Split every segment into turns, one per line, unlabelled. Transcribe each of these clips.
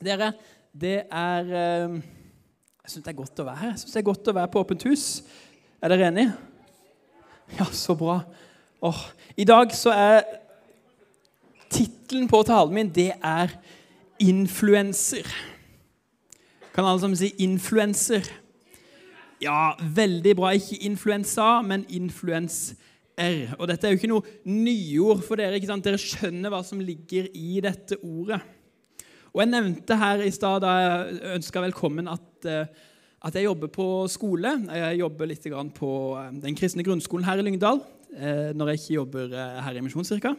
Dere, det er eh, Jeg syns det er godt å være her. Jeg synes det er godt å være på Åpent hus. Er dere enige? Ja, så bra. Åh, I dag så er Tittelen på talen min det er 'influenser'. Kan alle sammen si 'influenser'? Ja, veldig bra. Ikke influensa, men influenser. Og dette er jo ikke noe nyord for dere. ikke sant? Dere skjønner hva som ligger i dette ordet. Og Jeg nevnte her i stad da jeg ønska velkommen, at, eh, at, jeg jobber på skole. Jeg jobber litt på eh, den kristne grunnskolen her i Lyngdal eh, når jeg ikke jobber her i Misjonskirka.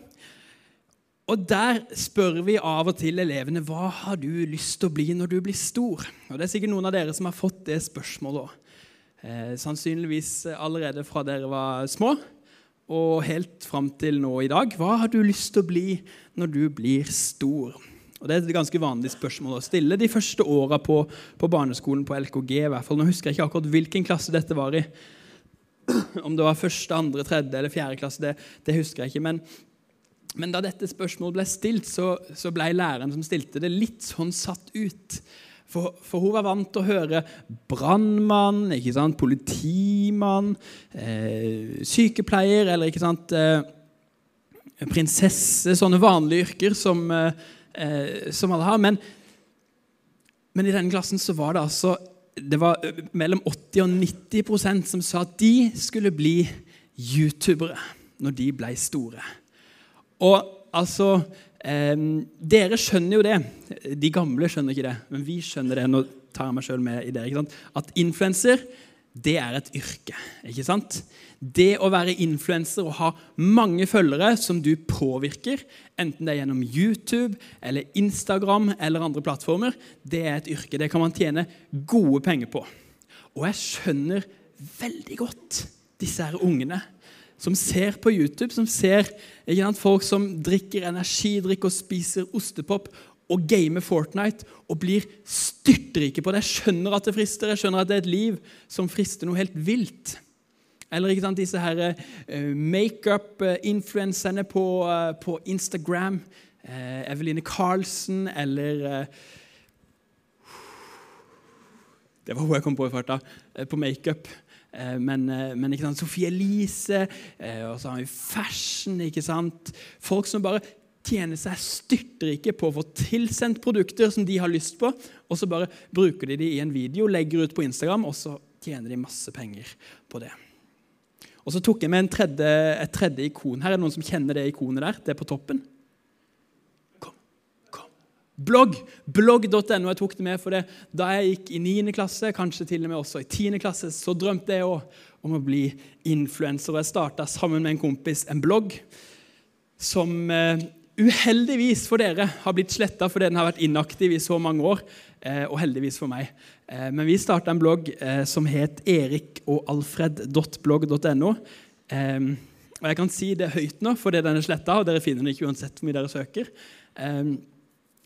Og Der spør vi av og til elevene hva har du lyst til å bli når du blir stor. Og Det er sikkert noen av dere som har fått det spørsmålet òg. Sannsynligvis allerede fra dere var små og helt fram til nå i dag. Hva har du lyst til å bli når du blir stor? Og Det er et ganske vanlig spørsmål å stille de første åra på, på, barneskolen på LKG. i hvert fall. Nå husker jeg ikke akkurat hvilken klasse dette var i. Om det var første, andre, tredje eller fjerde klasse, det, det husker jeg ikke. Men, men, da dette spørsmålet ble stilt, så, så ble læreren som stilte det, litt sånn satt ut. For, for, hun var vant til å høre brannmann, politimann, eh, sykepleier eller ikke sant, eh, prinsesse, sånne vanlige yrker som eh, eh, som alle har. Men, men, i denne klassen så var det altså det var eh, mellom 80 og 90% som sa at de skulle bli youtubere når de ble store. Og altså eh, Dere skjønner jo det. De gamle skjønner ikke det, men vi skjønner det. Nå tar jeg meg sjøl med i det. At influenser det er et yrke. ikke sant? Det å være influenser og ha mange følgere som du påvirker, enten det er gjennom YouTube eller Instagram eller andre plattformer, det er et yrke. Det kan man tjene gode penger på. Og jeg skjønner veldig godt disse her ungene som ser på YouTube, som ser sant, folk som drikker energidrikk og spiser ostepop og gamer Fortnite og blir styrtrike på det. Jeg skjønner at det frister, jeg skjønner at det er et liv som frister noe helt vilt. Eller ikke sant, disse her uh, makeup-influenserne på, uh, på, Instagram. Uh, Eveline Carlsen eller Det var hun jeg kom på i farta. på makeup. Men, men, Sophie Elise, og så har vi fashion. ikke sant? Folk som bare tjener seg styrtrike på å få tilsendt produkter som de har lyst på, og så bare bruker de de i en video, legger ut på Instagram, og så tjener de masse penger på det. Og Så tok jeg med tredje, et tredje ikon. Her er det noen som kjenner det ikonet der. Det er på toppen. Kom, kom. Blogg! Blogg.no. Jeg tok det med for det. Da jeg gikk i 9. klasse, kanskje til og med også i 10. klasse, så drømte jeg òg om å bli influenser. Jeg starta sammen med en kompis en blogg som eh, uheldigvis for dere har blitt sletta fordi den har vært inaktiv i så mange år. Eh, og heldigvis for meg. Eh, men vi starta en blogg eh, som het erikogalfred.blogg.no. Og jeg kan si det høyt nå, fordi den er sletta, og dere finner den ikke uansett hvor mye dere søker.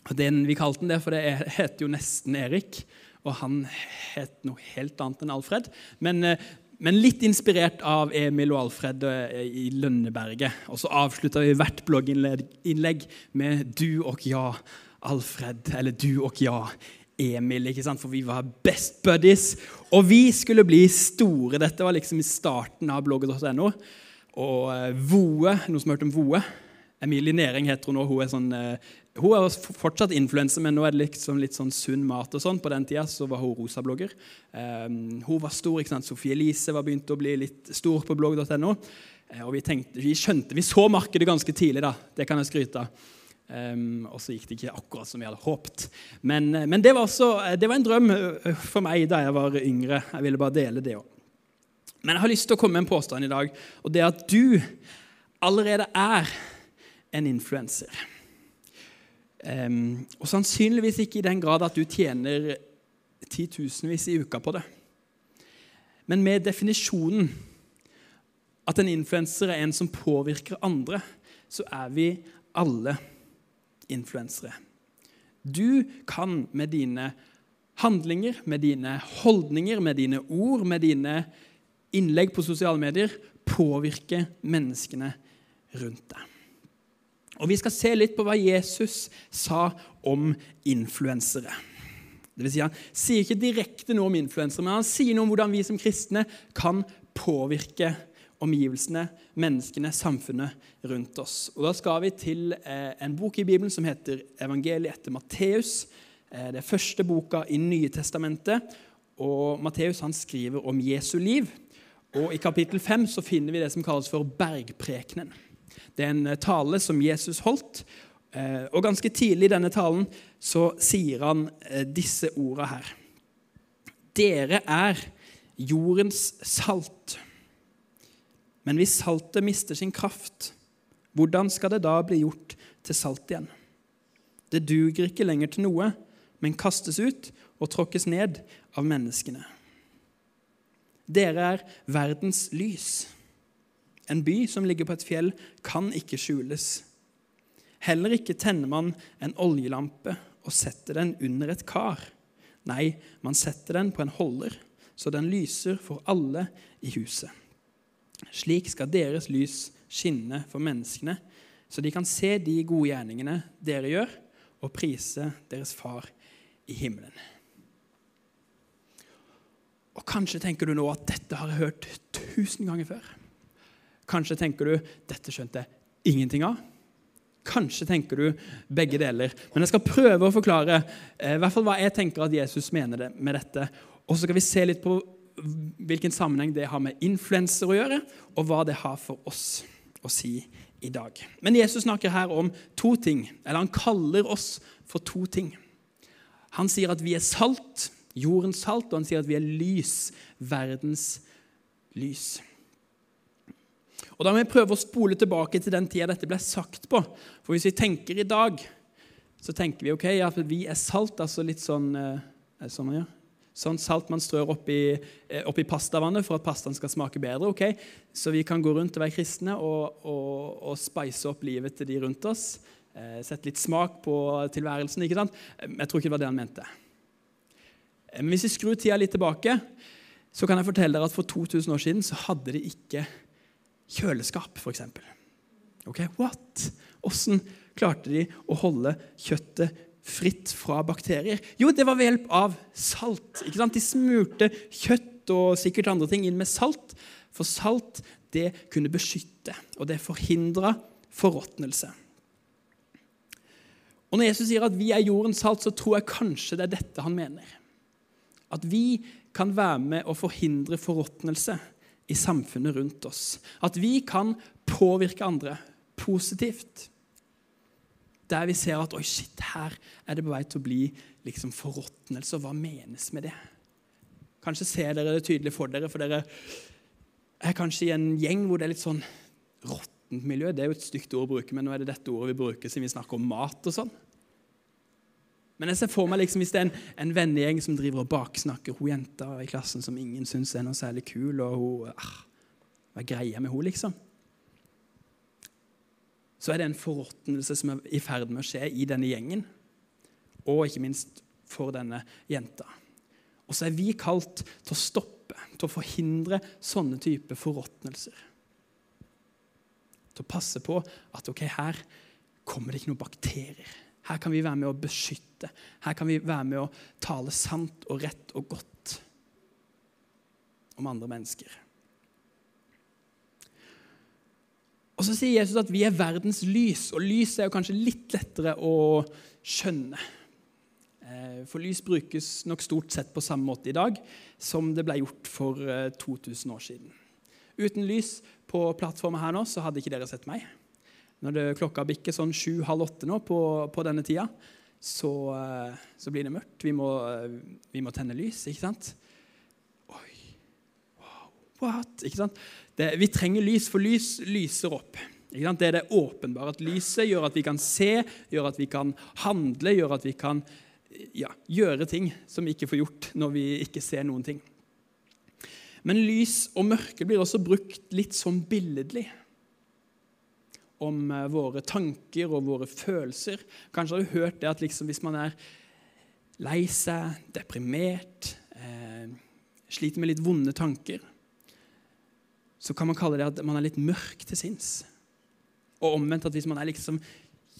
Og den, Vi kalte den det, for det heter jo nesten Erik. Og han het noe helt annet enn Alfred. Men men litt inspirert av Emil og Alfred eh, i Lønneberget. Og så avslutta vi hvert blogginnlegg med 'Du og ja, Alfred', eller 'Du og ja, Emil'. ikke sant? For vi var best buddies. Og vi skulle bli store. Dette var liksom i starten av blogget.no. Og eh, Voe, noen som har hørt om Voe? Emilie Næring heter hun nå. Hun er sånn eh, hun er fortsatt influenser, men nå er det liksom litt sånn sunn mat. og sånn. På den tida så var hun rosablogger. Um, hun var stor. ikke sant? Sofie Elise var begynt å bli litt stor på blogg.no. Uh, og vi, tenkte, vi skjønte, vi så markedet ganske tidlig. da, Det kan jeg skryte av. Um, og så gikk det ikke akkurat som vi hadde håpet. Men, uh, men det, var også, uh, det var en drøm for meg da jeg var yngre. Jeg ville bare dele det òg. Men jeg har lyst til å komme med en påstand i dag, og det er at du allerede er en influenser. Um, og sannsynligvis ikke i den grad at du tjener titusenvis i uka på det. Men med definisjonen at en influenser er en som påvirker andre, så er vi alle influensere. Du kan med dine handlinger, med dine holdninger, med dine ord, med dine innlegg på sosiale medier påvirke menneskene rundt deg. Og Vi skal se litt på hva Jesus sa om influensere. Det vil si, han sier ikke direkte noe om influensere, men han sier noe om hvordan vi som kristne kan påvirke omgivelsene, menneskene, samfunnet rundt oss. Og Da skal vi til eh, en bok i Bibelen som heter 'Evangeliet etter Matteus'. Eh, det er første boka i Nye testamentet. Og Matteus skriver om Jesu liv. Og I kapittel 5 så finner vi det som kalles for bergprekenen. Det er en eh, tale som Jesus holdt. Eh, og Ganske tidlig i denne talen så sier han eh, disse ordene her. Dere er jordens salt. Men hvis saltet mister sin kraft, hvordan skal det da bli gjort til salt igjen? Det duger ikke lenger til noe, men kastes ut og tråkkes ned av menneskene. Dere er verdens lys. En by som ligger på et fjell, kan ikke skjules. Heller ikke tenner man en oljelampe og setter den under et kar. Nei, man setter den på en holder, så den lyser for alle i huset. Slik skal deres lys skinne for menneskene, så de kan se de gode gjerningene dere gjør, og prise deres far i himmelen. Og Kanskje tenker du nå at dette har jeg hørt tusen ganger før. Kanskje tenker du dette skjønte jeg ingenting av. Kanskje tenker du begge deler. Men jeg skal prøve å forklare eh, i hvert fall hva jeg tenker at Jesus mener med dette. Og så skal vi se litt på hvilken sammenheng det har med influenser å gjøre, og hva det har for oss å si i dag. Men Jesus snakker her om to ting, eller han kaller oss for to ting. Han sier at vi er salt, jordens salt, og han sier at vi er lys, verdens lys. Og Da må vi prøve å spole tilbake til den tida dette ble sagt på. For hvis vi tenker i dag, så tenker vi ok, at vi er salt, altså litt sånn eh, sånn, ja. sånn salt man strør oppi, eh, oppi pastavannet for at pastaen skal smake bedre. ok? Så vi kan gå rundt og være kristne og, og, og spice opp livet til de rundt oss. Eh, sette litt smak på tilværelsen. ikke sant? Jeg tror ikke det var det han mente. Men hvis vi skrur tida litt tilbake, så kan jeg fortelle dere at for 2000 år siden så hadde de ikke kjøleskap, f.eks. Ok, what? Hvordan klarte de å holde kjøttet fritt fra bakterier? Jo, det var ved hjelp av salt. ikke sant? De smurte kjøtt og sikkert andre ting inn med salt. For salt det kunne beskytte, og det forhindra forråtnelse. Og Når Jesus sier at vi er jordens salt, så tror jeg kanskje det er dette han mener. At vi kan være med å forhindre forråtnelse i samfunnet rundt oss. At vi kan påvirke andre positivt. Der vi ser at oi shit, her er det på vei til å bli liksom forråtnelse. Hva menes med det? Kanskje ser dere det tydelig for dere, for dere er kanskje i en gjeng hvor det er litt sånn råttent miljø. Det er jo et stygt ord å bruke, men nå er det dette ordet vi bruker siden vi snakker om mat og sånn. Men jeg ser for meg liksom, hvis det er en, en vennegjeng som driver og baksnakker hun jenta i klassen som ingen syns er noe særlig kul, og hun, ah, hva er greia med hun liksom? Så er det en forråtnelse som er i ferd med å skje i denne gjengen, og ikke minst for denne jenta. Og så er vi kalt til å stoppe, til å forhindre sånne typer forråtnelser. Til å passe på at ok, her kommer det ikke noen bakterier. Her kan vi være med å beskytte. Her kan vi være med å tale sant og rett og godt om andre mennesker. Og Så sier Jesus at vi er verdens lys, og lys er jo kanskje litt lettere å skjønne. Eh, for lys brukes nok stort sett på samme måte i dag som det ble gjort for 2000 eh, år siden. Uten lys på plattformen her nå, så hadde ikke dere sett meg. Når det klokka bikker sånn sju-halv åtte nå på, på, denne tida, så, eh, så, blir det mørkt. Vi må, eh, vi må, tenne lys, ikke sant? Oi, wow, what? Ikke sant? Det, vi trenger lys, for lys lyser opp. Det er det åpenbare. At lyset gjør at vi kan se, gjør at vi kan handle, gjør at vi kan ja, gjøre ting som vi ikke får gjort når vi ikke ser noen ting. Men lys og mørke blir også brukt litt sånn billedlig om eh, våre tanker og våre følelser. Kanskje har du hørt det at liksom hvis man er lei seg, deprimert, eh, sliter med litt vonde tanker, så kan man kalle det at man er litt mørk til sinns. Og omvendt at hvis man er liksom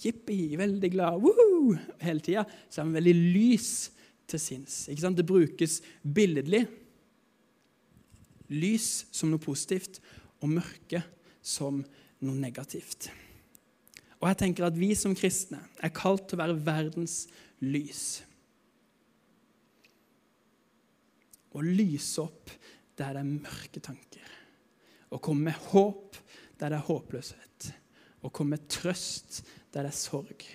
jippi, veldig glad, woohoo, hele tida, så er man veldig lys til sinns. Ikke sant? Det brukes billedlig. Lys som noe positivt, og mørke som noe negativt. Og jeg tenker at vi som kristne er kalt til å være verdens lys. Å lyse opp der det er mørke tanker. Å komme med håp der det er håpløshet. Å komme med trøst der det er sorg.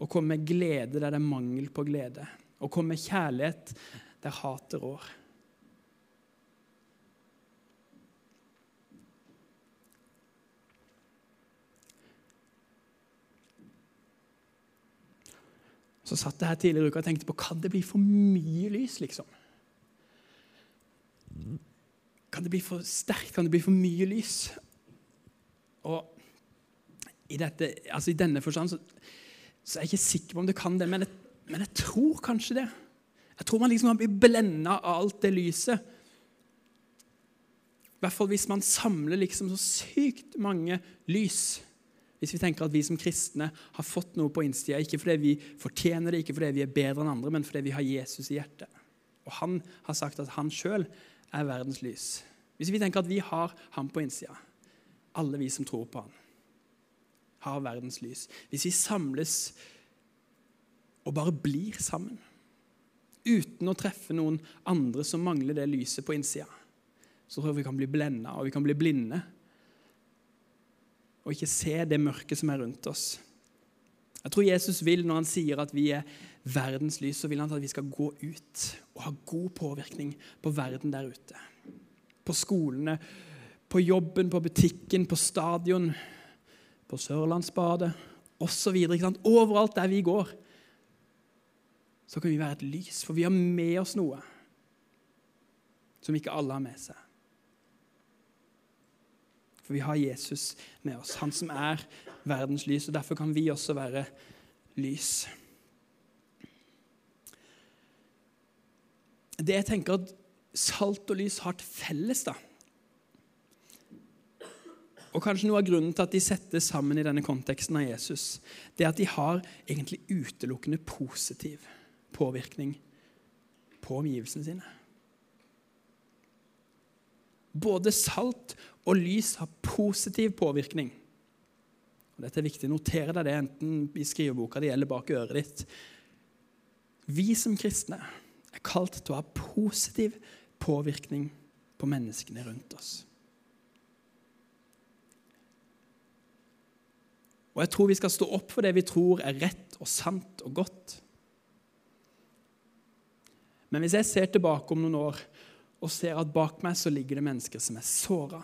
Å komme med glede der det er mangel på glede. Å komme med kjærlighet der hatet rår. Så satt jeg her tidligere i uka og tenkte på kan det bli for mye lys, liksom? Kan det bli for sterkt? Kan det bli for mye lys? Og i, dette, altså i denne forstand så, så, er jeg ikke sikker på om det kan det, men jeg, men jeg tror kanskje det. Jeg tror man liksom kan bli blenda av alt det lyset. I hvert fall hvis man samler liksom så sykt mange lys hvis vi tenker at vi som kristne har fått noe på innsida, ikke fordi vi fortjener det, ikke fordi vi er bedre enn andre, men fordi vi har Jesus i hjertet. Og han har sagt at han sjøl er verdens lys. Hvis vi tenker at vi har ham på innsida, alle vi som tror på han, har verdens lys. Hvis vi samles og bare blir sammen, uten å treffe noen andre som mangler det lyset på innsida, så tror jeg vi kan bli blenda og vi kan bli blinde og ikke se det mørket som er rundt oss. Jeg tror Jesus vil, når han sier at vi er verdens lys, så vil han at vi skal gå ut og ha god påvirkning på verden der ute. På skolene, på jobben, på butikken, på stadion, på Sørlandsbadet osv. Overalt der vi går, så kan vi være et lys, for vi har med oss noe som ikke alle har med seg. For vi har Jesus med oss, han som er verdens lys. og Derfor kan vi også være lys. Det jeg tenker at salt og lys har til felles, da og kanskje noe av grunnen til at de settes sammen i denne konteksten av Jesus, det er at de har egentlig utelukkende positiv påvirkning på omgivelsene sine. Både salt og lys har positiv påvirkning. Og dette er viktig. Notere deg det enten i skriveboka di eller bak øret ditt. Vi som kristne er kalt til å ha positiv påvirkning på menneskene rundt oss. Og jeg tror vi skal stå opp for det vi tror er rett og sant og godt. Men hvis jeg ser tilbake om noen år og ser at bak meg så ligger det mennesker som er såra,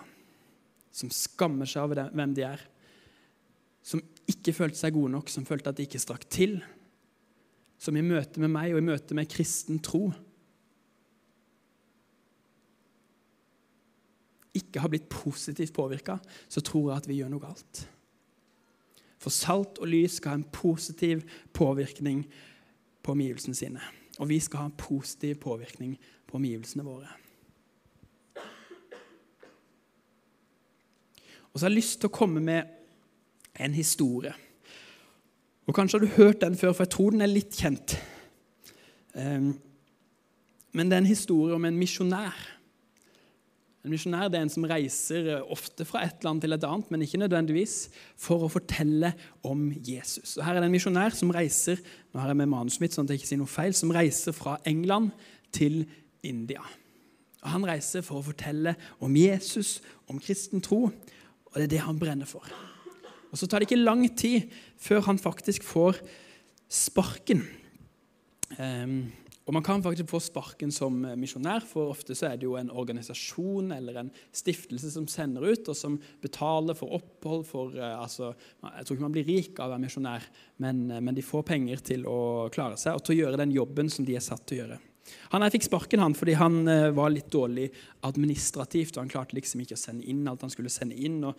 som skammer seg over hvem de er, som ikke følte seg gode nok, som følte at de ikke strakk til, som i møte med meg og i møte med kristen tro ikke har blitt positivt påvirka, så tror jeg at vi gjør noe galt. For salt og lys skal ha en positiv påvirkning på omgivelsene sine. Og vi skal ha en positiv påvirkning på omgivelsene våre. Og så har jeg lyst til å komme med en historie. Og Kanskje har du hørt den før, for jeg tror den er litt kjent. Ehm, men det er en historie om en misjonær. En misjonær er en som reiser ofte fra et land til et annet, men ikke nødvendigvis for å fortelle om Jesus. Og Her er det en misjonær som reiser nå har jeg med manuset mitt, sånn at jeg ikke sier noe feil, som reiser fra England til India. Og Han reiser for å fortelle om Jesus, om kristen tro, og det er det han brenner for. Og Så tar det ikke lang tid før han faktisk får sparken. Um, og Man kan faktisk få sparken som misjonær, for ofte så er det jo en organisasjon eller en stiftelse som sender ut, og som betaler for opphold for uh, altså, Jeg tror ikke man blir rik av å være misjonær, men, uh, men, de får penger til å klare seg og til å gjøre den jobben som de er satt til å gjøre. Han her fikk sparken han fordi han uh, var litt dårlig administrativt. og Han klarte liksom ikke å sende inn alt han skulle sende inn. og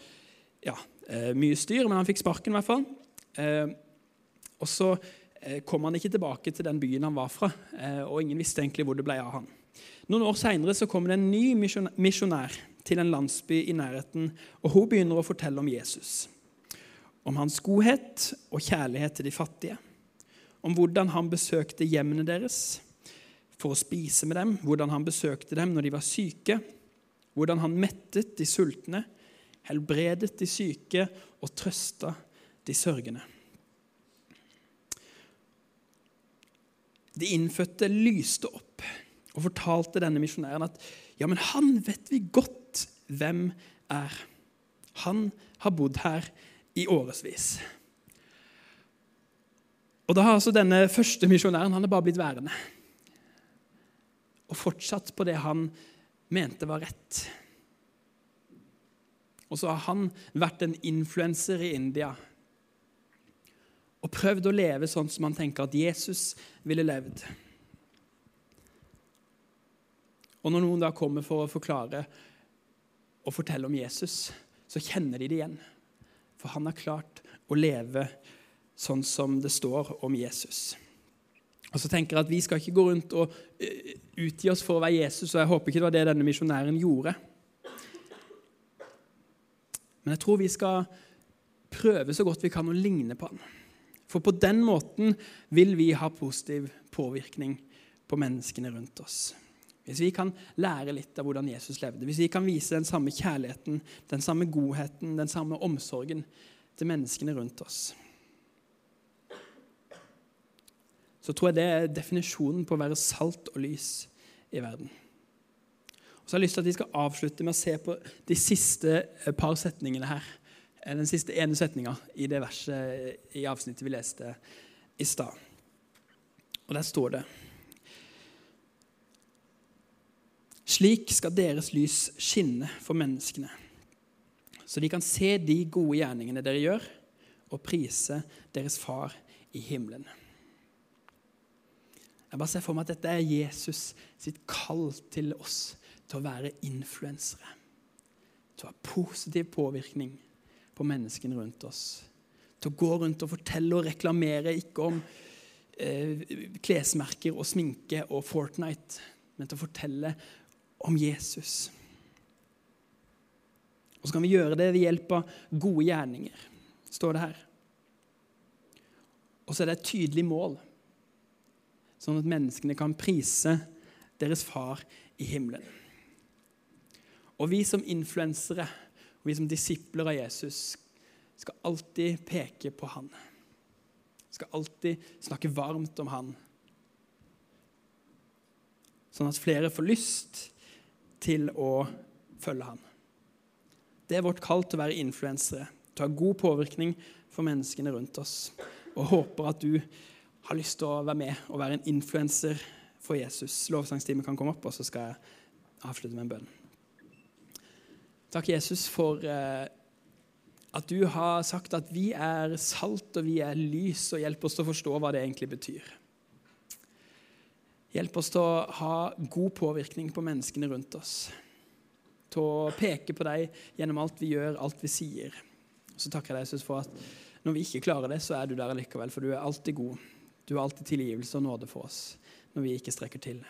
ja, uh, Mye styr, men han fikk sparken i hvert fall. Uh, og så kom han ikke tilbake til den byen han var fra, og ingen visste egentlig hvor det ble av han. Noen år seinere kommer det en ny misjonær til en landsby i nærheten, og hun begynner å fortelle om Jesus. om hans godhet og kjærlighet til de fattige, om hvordan han besøkte hjemmene deres for å spise med dem, hvordan han besøkte dem når de var syke, hvordan han mettet de sultne, helbredet de syke og trøsta de sørgende. De innfødte lyste opp og fortalte denne misjonæren at ja, men han vet vi godt hvem er. Han har bodd her i årevis. Og da har altså denne første misjonæren han er bare blitt værende. Og fortsatt på det han mente var rett. Og så har han vært en influenser i India og prøvd å leve sånn som han tenker at Jesus ville levd. Og når noen da kommer for å forklare og fortelle om Jesus, så kjenner de det igjen. For han har klart å leve sånn som det står om Jesus. Og så tenker jeg at Vi skal ikke gå rundt og eh, utgi oss for å være Jesus, og jeg håper ikke det var det denne misjonæren gjorde. Men jeg tror vi skal prøve så godt vi kan å ligne på han. For på den måten vil vi ha positiv påvirkning på menneskene rundt oss. Hvis vi kan lære litt av hvordan Jesus levde, hvis vi kan vise den samme kjærligheten, den samme godheten, den samme omsorgen til menneskene rundt oss, så tror jeg det er definisjonen på å være salt og lys i verden. Og så har jeg lyst til at Vi skal avslutte med å se på de siste eh, par setningene her. Eh, den siste ene setninga i det verset i avsnittet vi leste i stad. Og der står det Slik skal deres lys skinne for menneskene, så de kan se de gode gjerningene dere gjør, og prise deres far i himmelen. Jeg bare ser for meg at dette er Jesus sitt kall til oss til å være influensere. Til å ha positiv påvirkning på menneskene rundt oss. Til å gå rundt og fortelle og reklamere ikke om eh, klesmerker og sminke og Fortnite, men til å fortelle om Jesus. Og så kan vi gjøre det ved hjelp av gode gjerninger, står det her. Og så er det et tydelig mål sånn at menneskene kan prise deres far i himmelen. Og vi som influensere vi som disipler av Jesus skal alltid peke på han. Skal alltid snakke varmt om han. Sånn at flere får lyst til å følge han. Det er vårt kall til å være influensere, til å ha god påvirkning for menneskene rundt oss. Og håper at du har lyst til å være med og være en influenser for Jesus. Lovsangstimen kan komme opp, og så skal jeg avslutte med en bønn. Takk, Jesus, for eh, at du har sagt at vi er salt og vi er lys, og hjelp oss til å forstå hva det egentlig betyr. Hjelp oss til å ha god påvirkning på menneskene rundt oss. Til å peke på deg gjennom alt vi gjør, alt vi sier. Så takker jeg deg, Jesus, for at når vi ikke klarer det, så er du der likevel, for du er alltid god. Du har alltid tilgivelse og nåde for oss når vi ikke strekker til.